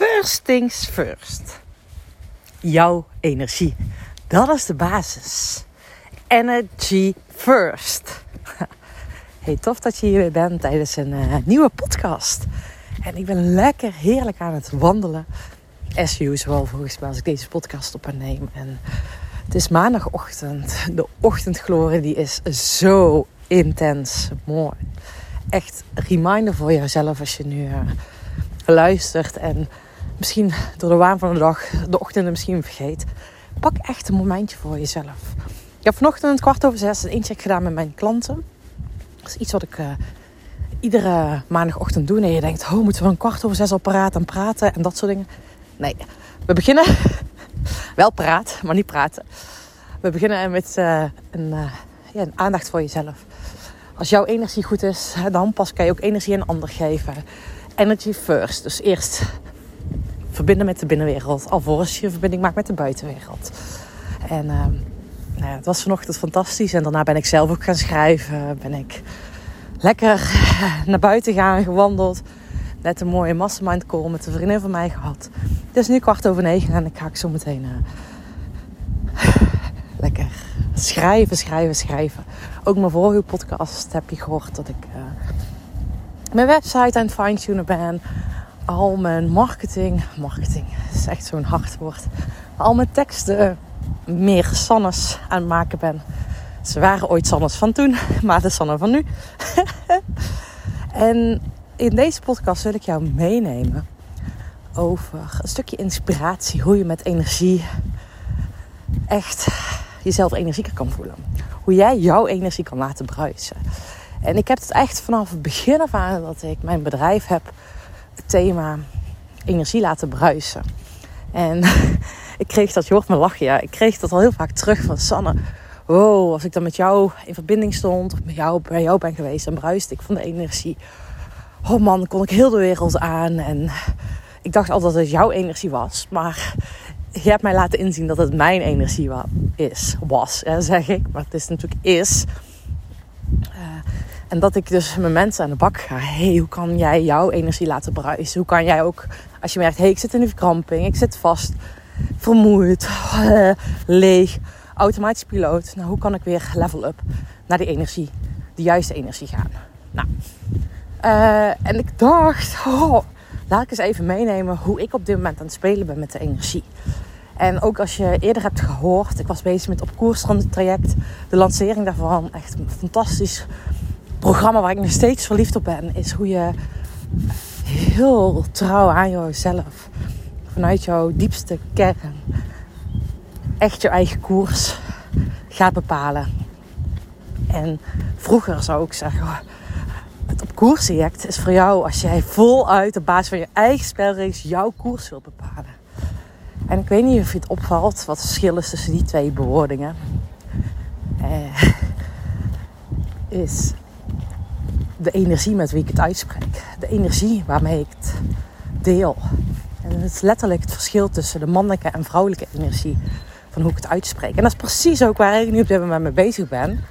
First things first. Jouw energie. Dat is de basis. Energy first. Hey, tof dat je hier weer bent tijdens een uh, nieuwe podcast. En ik ben lekker heerlijk aan het wandelen. As usual, volgens mij, als ik deze podcast op neem. En het is maandagochtend. De ochtendglorie die is zo intens mooi. Echt reminder voor jezelf als je nu uh, luistert en misschien door de waan van de dag de ochtenden misschien vergeet. Pak echt een momentje voor jezelf. Ik heb vanochtend kwart over zes een incheck gedaan met mijn klanten. Dat is iets wat ik uh, iedere maandagochtend doe. En je denkt, oh, moeten we een kwart over zes al praten en praten en dat soort dingen. Nee, we beginnen wel praat, maar niet praten. We beginnen met uh, een, uh, ja, een aandacht voor jezelf. Als jouw energie goed is, dan pas kan je ook energie aan ander geven. Energy first. Dus eerst verbinden met de binnenwereld. Alvorens je verbinding maakt met de buitenwereld. En uh, nou ja, het was vanochtend fantastisch. En daarna ben ik zelf ook gaan schrijven. Ben ik lekker naar buiten gaan, gewandeld. Net een mooie mastermind call met een vriendin van mij gehad. Het is nu kwart over negen en ik ga ik zo meteen uh, lekker schrijven, schrijven, schrijven. Ook mijn vorige podcast heb je gehoord dat ik uh, mijn website aan het fine-tunen ben. Al mijn marketing, marketing is echt zo'n hard woord. Al mijn teksten meer Sannes aan het maken ben. Ze waren ooit Sannes van toen, maar de Sanne van nu. en in deze podcast wil ik jou meenemen over een stukje inspiratie. Hoe je met energie echt jezelf energieker kan voelen. Hoe jij jouw energie kan laten bruisen. En ik heb het echt vanaf het begin af aan dat ik mijn bedrijf heb, thema energie laten bruisen. En ik kreeg dat, je hoort me lachen, ja. Ik kreeg dat al heel vaak terug van Sanne. Wow, als ik dan met jou in verbinding stond, of met jou, bij jou ben geweest, dan bruiste ik van de energie. Oh man, kon ik heel de wereld aan. En ik dacht altijd dat het jouw energie was. Maar je hebt mij laten inzien dat het mijn energie is. Was, zeg ik. Maar het is natuurlijk is. Uh, en dat ik dus met mensen aan de bak ga. hey, hoe kan jij jouw energie laten bruisen? Hoe kan jij ook, als je merkt, hey, ik zit in een verkramping, ik zit vast, vermoeid, leeg, automatisch piloot. Nou, hoe kan ik weer level up naar die energie, de juiste energie gaan? Nou, uh, en ik dacht, oh, laat ik eens even meenemen hoe ik op dit moment aan het spelen ben met de energie. En ook als je eerder hebt gehoord, ik was bezig met op koers traject, de lancering daarvan, echt fantastisch programma waar ik nog steeds verliefd op ben, is hoe je heel trouw aan jezelf, vanuit jouw diepste kern, echt je eigen koers gaat bepalen. En vroeger zou ik zeggen, het op koers is voor jou als jij voluit op basis van je eigen spelregels jouw koers wilt bepalen. En ik weet niet of je het opvalt wat het verschil is tussen die twee bewoordingen. Eh, is de energie met wie ik het uitspreek. De energie waarmee ik het deel. En het is letterlijk het verschil tussen de mannelijke en vrouwelijke energie. Van hoe ik het uitspreek. En dat is precies ook waar ik nu op dit moment mee bezig ben.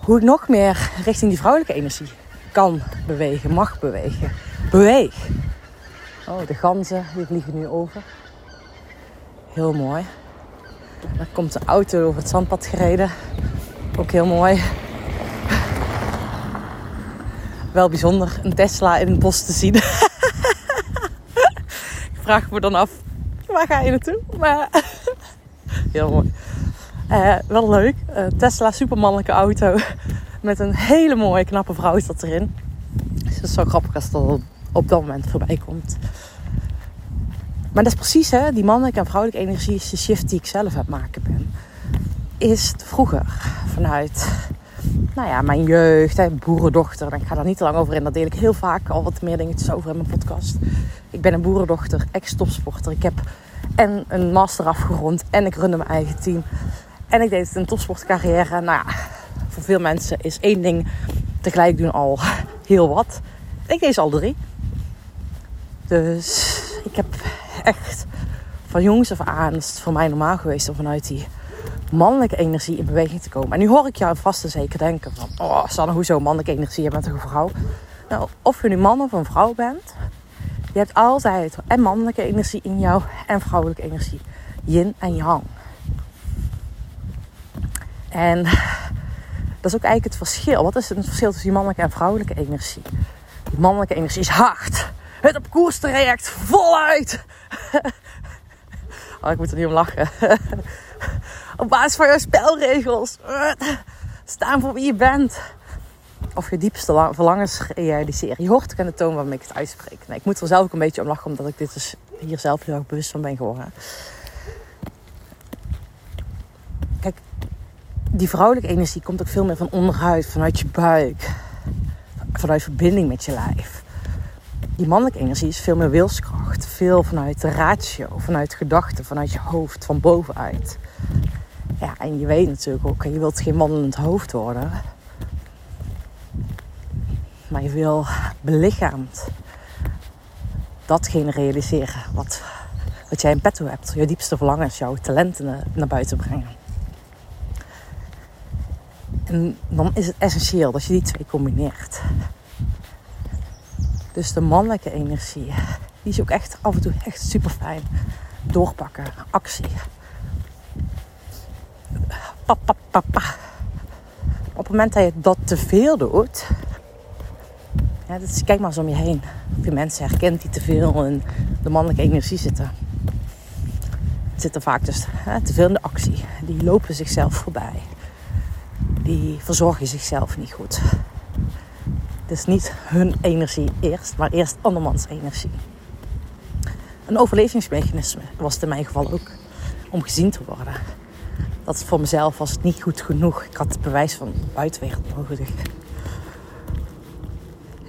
Hoe ik nog meer richting die vrouwelijke energie kan bewegen, mag bewegen. Beweeg. Oh, de ganzen die vliegen nu over. Heel mooi. Er komt een auto over het zandpad gereden. Ook heel mooi wel bijzonder een Tesla in het bos te zien. vraag me dan af, waar ga je naartoe? Maar heel mooi. Uh, wel leuk. Uh, Tesla, supermannelijke auto. Met een hele mooie, knappe vrouw dat erin. Dus het is zo grappig als dat op dat moment voorbij komt. Maar dat is precies hè, die mannelijke en vrouwelijke energie is de shift die ik zelf heb maken ben. Is vroeger vanuit nou ja, mijn jeugd, hè, boerendochter. En ik ga daar niet te lang over in. Daar deel ik heel vaak al wat meer dingetjes over in mijn podcast. Ik ben een boerendochter, ex-topsporter. Ik heb en een master afgerond en ik runde mijn eigen team. En ik deed een topsportcarrière. Nou ja, voor veel mensen is één ding tegelijk doen al heel wat. Ik deed ze al drie. Dus ik heb echt van jongs af aan, is het voor mij normaal geweest om vanuit die mannelijke energie in beweging te komen. En nu hoor ik jou vast en zeker denken van... Oh, Sanne, hoezo mannelijke energie? Je bent een vrouw? Nou, of je nu man of een vrouw bent... Je hebt altijd en mannelijke energie in jou en vrouwelijke energie. Yin en yang. En dat is ook eigenlijk het verschil. Wat is het verschil tussen die mannelijke en vrouwelijke energie? Die mannelijke energie is hard. Het op koers traject, voluit. Oh, ik moet er niet om lachen. Op basis van je spelregels. Staan voor wie je bent. Of je diepste verlangens realiseren. Je hoort ook aan de toon waarmee ik het uitspreek. Nee, ik moet er zelf ook een beetje om lachen, omdat ik dit dus hier zelf heel erg bewust van ben geworden. Kijk, die vrouwelijke energie komt ook veel meer van onderhuid, vanuit je buik. Vanuit verbinding met je lijf. Die mannelijke energie is veel meer wilskracht. Veel vanuit de ratio, vanuit gedachten, vanuit je hoofd, van bovenuit. Ja, en je weet natuurlijk ook, je wilt geen wandelend hoofd worden. Maar je wil belichaamd datgene realiseren wat, wat jij in petto hebt. Je diepste verlangens, jouw talenten naar buiten brengen. En dan is het essentieel dat je die twee combineert. Dus de mannelijke energie, die is ook echt af en toe echt super fijn. Doorpakken, actie. Pa, pa, Op het moment dat je dat te veel doet, ja, dus kijk maar eens om je heen. Of je mensen herkent die te veel in de mannelijke energie zitten. Zitten vaak dus hè, te veel in de actie. Die lopen zichzelf voorbij. Die verzorgen zichzelf niet goed. Het is niet hun energie eerst, maar eerst andermans energie. Een overlevingsmechanisme was het in mijn geval ook om gezien te worden. Dat voor mezelf was het niet goed genoeg. Ik had het bewijs van de buitenwereld nodig.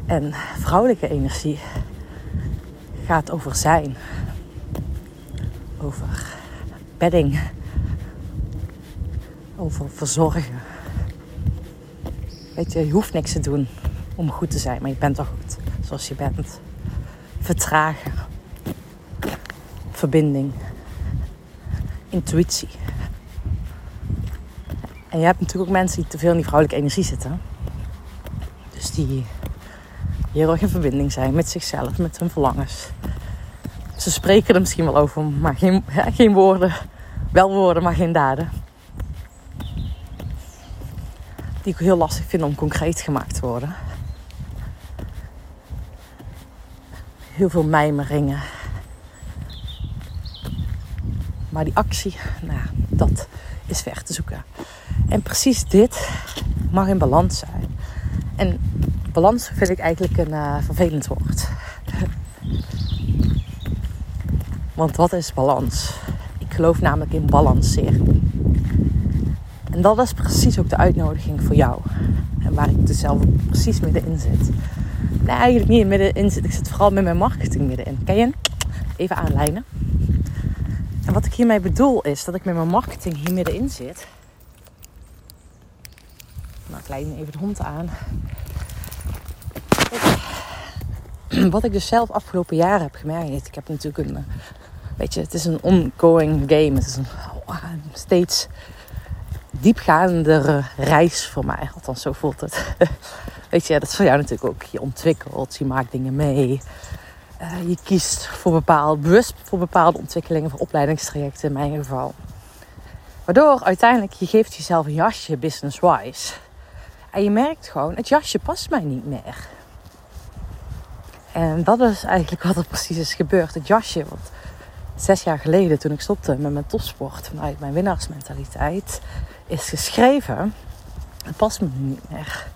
En vrouwelijke energie gaat over zijn. Over bedding. Over verzorgen. Weet je, je hoeft niks te doen om goed te zijn, maar je bent al goed zoals je bent. Vertragen. Verbinding. Intuïtie. En je hebt natuurlijk ook mensen die te veel in die vrouwelijke energie zitten. Dus die heel erg in verbinding zijn met zichzelf, met hun verlangens. Ze spreken er misschien wel over, maar geen, ja, geen woorden. Wel woorden, maar geen daden. Die ik heel lastig vind om concreet gemaakt te worden. Heel veel mijmeringen. Maar die actie, nou, dat is ver te zoeken. En precies dit mag in balans zijn. En balans vind ik eigenlijk een uh, vervelend woord. Want wat is balans? Ik geloof namelijk in balanceren. En dat is precies ook de uitnodiging voor jou. En waar ik dus zelf precies middenin zit. Nee, eigenlijk niet middenin zit. Ik zit vooral met mijn marketing middenin. Kan je even aanlijnen? En wat ik hiermee bedoel is dat ik met mijn marketing hier middenin zit. Nou, ik even de hond aan. wat ik dus zelf afgelopen jaren heb gemerkt. Ik heb natuurlijk een. Weet je, het is een ongoing game. Het is een steeds diepgaandere reis voor mij. Althans, zo voelt het. Weet je, dat is voor jou natuurlijk ook. Je ontwikkelt, je maakt dingen mee. Uh, je kiest voor bepaalde, bewust voor bepaalde ontwikkelingen, voor opleidingstrajecten in mijn geval. Waardoor uiteindelijk je geeft jezelf een jasje business-wise. En je merkt gewoon, het jasje past mij niet meer. En dat is eigenlijk wat er precies is gebeurd. Het jasje, wat zes jaar geleden toen ik stopte met mijn topsport vanuit mijn winnaarsmentaliteit is geschreven. Het past me niet meer.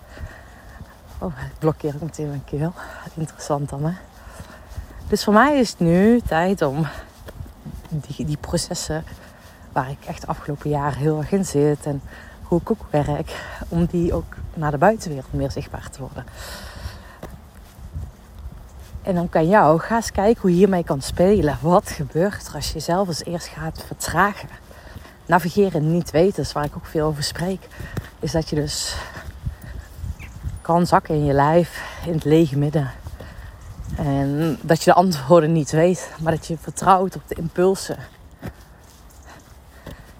Oh, ik blokkeer ik meteen mijn keel. Interessant dan hè. Dus voor mij is het nu tijd om die, die processen waar ik echt de afgelopen jaren heel erg in zit en ook werk, om die ook naar de buitenwereld meer zichtbaar te worden. En dan kan jou, ga eens kijken hoe je hiermee kan spelen. Wat gebeurt er als je jezelf eens eerst gaat vertragen? Navigeren niet weten, is waar ik ook veel over spreek. Is dat je dus kan zakken in je lijf, in het lege midden. En dat je de antwoorden niet weet, maar dat je vertrouwt op de impulsen.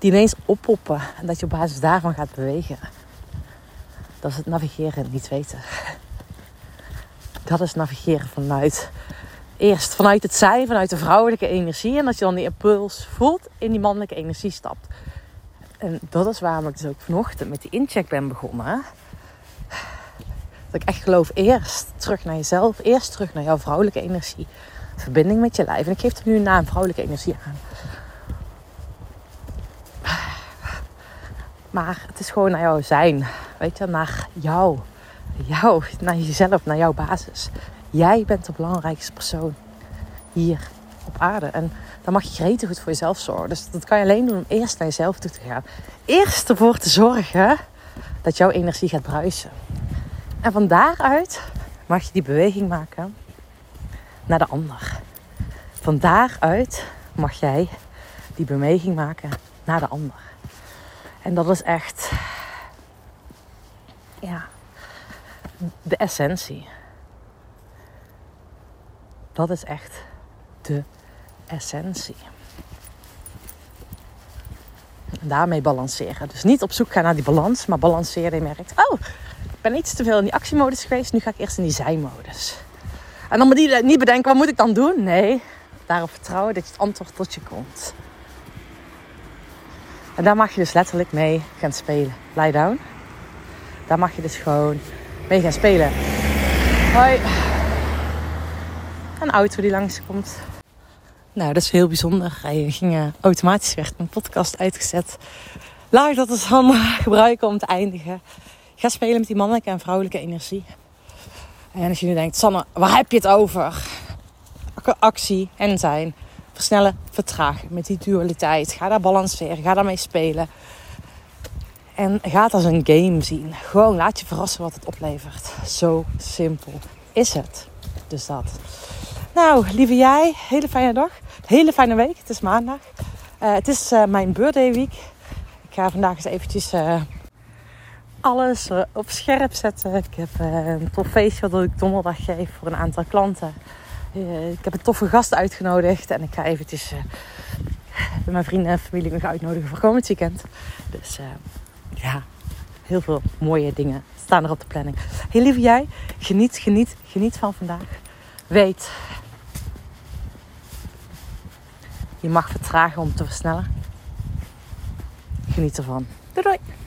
Die ineens oppoppen en dat je op basis daarvan gaat bewegen. Dat is het navigeren niet weten. Dat is navigeren vanuit eerst vanuit het zijn, vanuit de vrouwelijke energie. En dat je dan die impuls voelt in die mannelijke energie stapt. En dat is waarom ik dus ook vanochtend met die incheck ben begonnen. Dat ik echt geloof eerst terug naar jezelf. Eerst terug naar jouw vrouwelijke energie. Verbinding met je lijf. En ik geef er nu een naam vrouwelijke energie aan. Maar het is gewoon naar jouw zijn. Weet je, naar jou. Jou, naar jezelf, naar jouw basis. Jij bent de belangrijkste persoon hier op aarde. En dan mag je gretig goed voor jezelf zorgen. Dus dat kan je alleen doen om eerst naar jezelf toe te gaan. Eerst ervoor te zorgen dat jouw energie gaat bruisen. En van daaruit mag je die beweging maken naar de ander. Van daaruit mag jij die beweging maken naar de ander. En dat is echt, ja, de essentie. Dat is echt de essentie. En daarmee balanceren. Dus niet op zoek gaan naar die balans, maar balanceren. Je merkt, oh, ik ben iets te veel in die actiemodus geweest. Nu ga ik eerst in die zijmodus. En dan niet bedenken, wat moet ik dan doen? Nee, daarop vertrouwen dat je het antwoord tot je komt. Daar mag je dus letterlijk mee gaan spelen. Lie down. Daar mag je dus gewoon mee gaan spelen. Hoi. Een auto die langskomt. Nou, dat is heel bijzonder. Hij ging automatisch werd mijn podcast uitgezet. Laat ik dat dus dan gebruiken om te eindigen. Ga spelen met die mannelijke en vrouwelijke energie. En als je nu denkt, Sanne, waar heb je het over? Actie en zijn. Versnellen, vertragen met die dualiteit. Ga daar balanceren, ga daarmee spelen. En ga het als een game zien. Gewoon laat je verrassen wat het oplevert. Zo simpel is het. Dus dat. Nou, lieve jij, hele fijne dag. Hele fijne week. Het is maandag. Uh, het is uh, mijn birthday week. Ik ga vandaag eens eventjes uh, alles op scherp zetten. Ik heb een tof feestje dat ik donderdag geef voor een aantal klanten. Ik heb een toffe gast uitgenodigd. En ik ga eventjes mijn vrienden en familie me uitnodigen voor komend weekend. Dus ja, heel veel mooie dingen staan er op de planning. Heel lieve jij, geniet, geniet, geniet van vandaag. Weet, je mag vertragen om te versnellen. Geniet ervan. Doei doei!